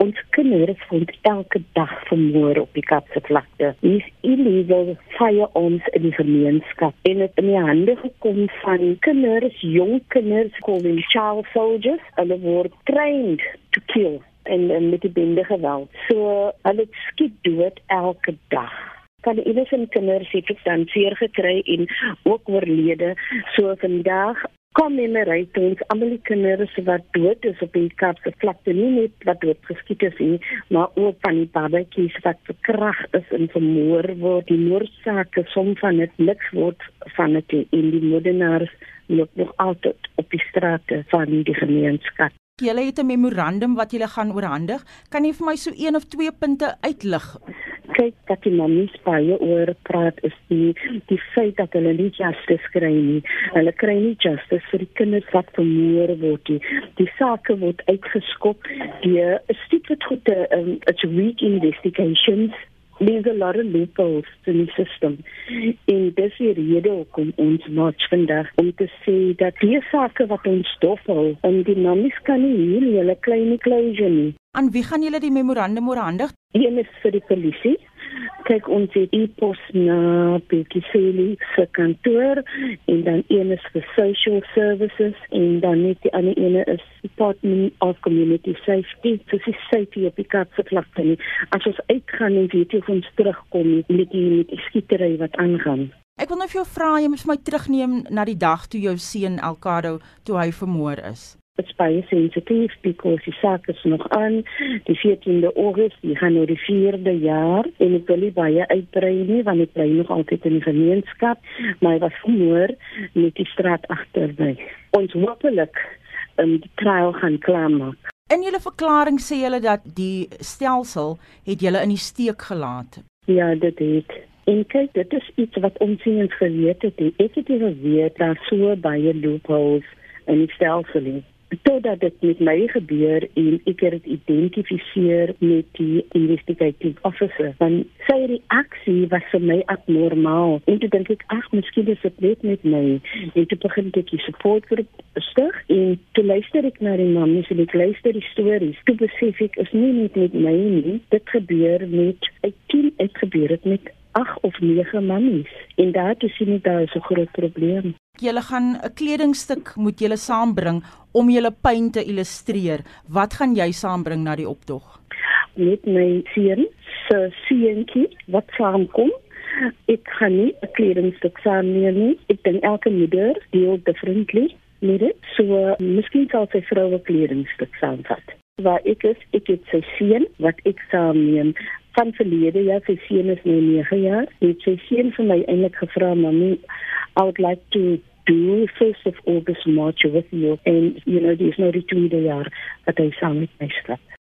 Ons kinders word elke dag vermoor op die Kaapse vlakte. Dis illegal firearms in die gemeenskap en dit in die hande gekom van kinders, jong kinders, called child soldiers, hulle word trained to kill en, en met die bende geweld. So hulle skiet dood elke dag kan die innocent kinders het dan seer gekry en ook oorlede. So vandag toe ons almal die kinders wat dood is op die Kaapse vlakte nie net wat dood geskiet is nie, maar ook van die babatjies wat verkrag is en vermoor word. Die moorsake som van dit niks word van dit en die moordenaars loop nog altyd op die strate van die gemeenskap. Julle het 'n memorandum wat julle gaan oorhandig. Kan jy vir my so een of twee punte uitlig? Kyk dat die mammies baie oor praat is die die feit dat hulle nie justice kry nie. Hulle kry nie justice vir die kinders wat vermoor word nie. Die saak word uitgeskop. Die stupid goede um, it's weak investigations There's a lot of loopholes in the system. En dis die rede hoekom ons march vandag om te sê dat die sake wat ons stofhou en die mammies kan nie hier hulle klein closure nie. Aan wie gaan julle die memorandum oorhandig? Een is vir die polisie kyk ons het e-pos na Bekiseli se kantoor en dan een is vir social services en dan net die ander ene is department of community safety. So dis safety op die kaapse vlakte nie. As ons uitgaan en weet jy of ons terugkom met die met die skietery wat aangaan. Ek wil nou vir jou vra jy moet my terugneem na die dag toe jou seun Alcado toe hy vermoor is it's baie sensitief because die saak is nog aan. Die 14de Augustus die gaan nou die 4de jaar en ek wil nie baie uitbrei nie want ek bly nog altyd in die gemeenskap maar hy was vermoor met die straat agter my ons hoopelik um, die trial gaan klaarmaak. In julle verklaring sê julle dat die stelsel het julle in die steek gelaat. Ja dit het. En kyk, dit is iets wat ons sien en geweet het. Ek het geweet daar so baie loopholes in die stelsel nie totdat dit met my gebeur en ek het dit identifiseer met die investigative officer. Van sy reaksie was vir my abnormaal. En toe dink ek ag miskien is dit net met my. En toe begin ek die support groep stig en toe luister ek na die mamma se ek luister die stories. Toe besef ek is nie net met my nie. Dit gebeur met ek teen ek gebeur dit met ag of nege mammies en daar toe sien ek daar is 'n groot probleem julle gaan 'n kledingstuk moet julle saambring om julle pyn te illustreer. Wat gaan jy saambring na die optog? Met my seun, se seentjie wat saamkom. Ek kan nie 'n kledingstuk saamneem nie. Ek dink elke moeder deel differently met dit. So, miskien sal sy vrou 'n kledingstuk saamvat. Waar ek is, ek het sy seun wat ek saamneem van verlede jaar sy seun is nou 9 jaar. Ek sê seun vir my eintlik gevra, "Mamy, I would like to do first of August march with you and you know there's no retreat jaar dat hy saam met my stap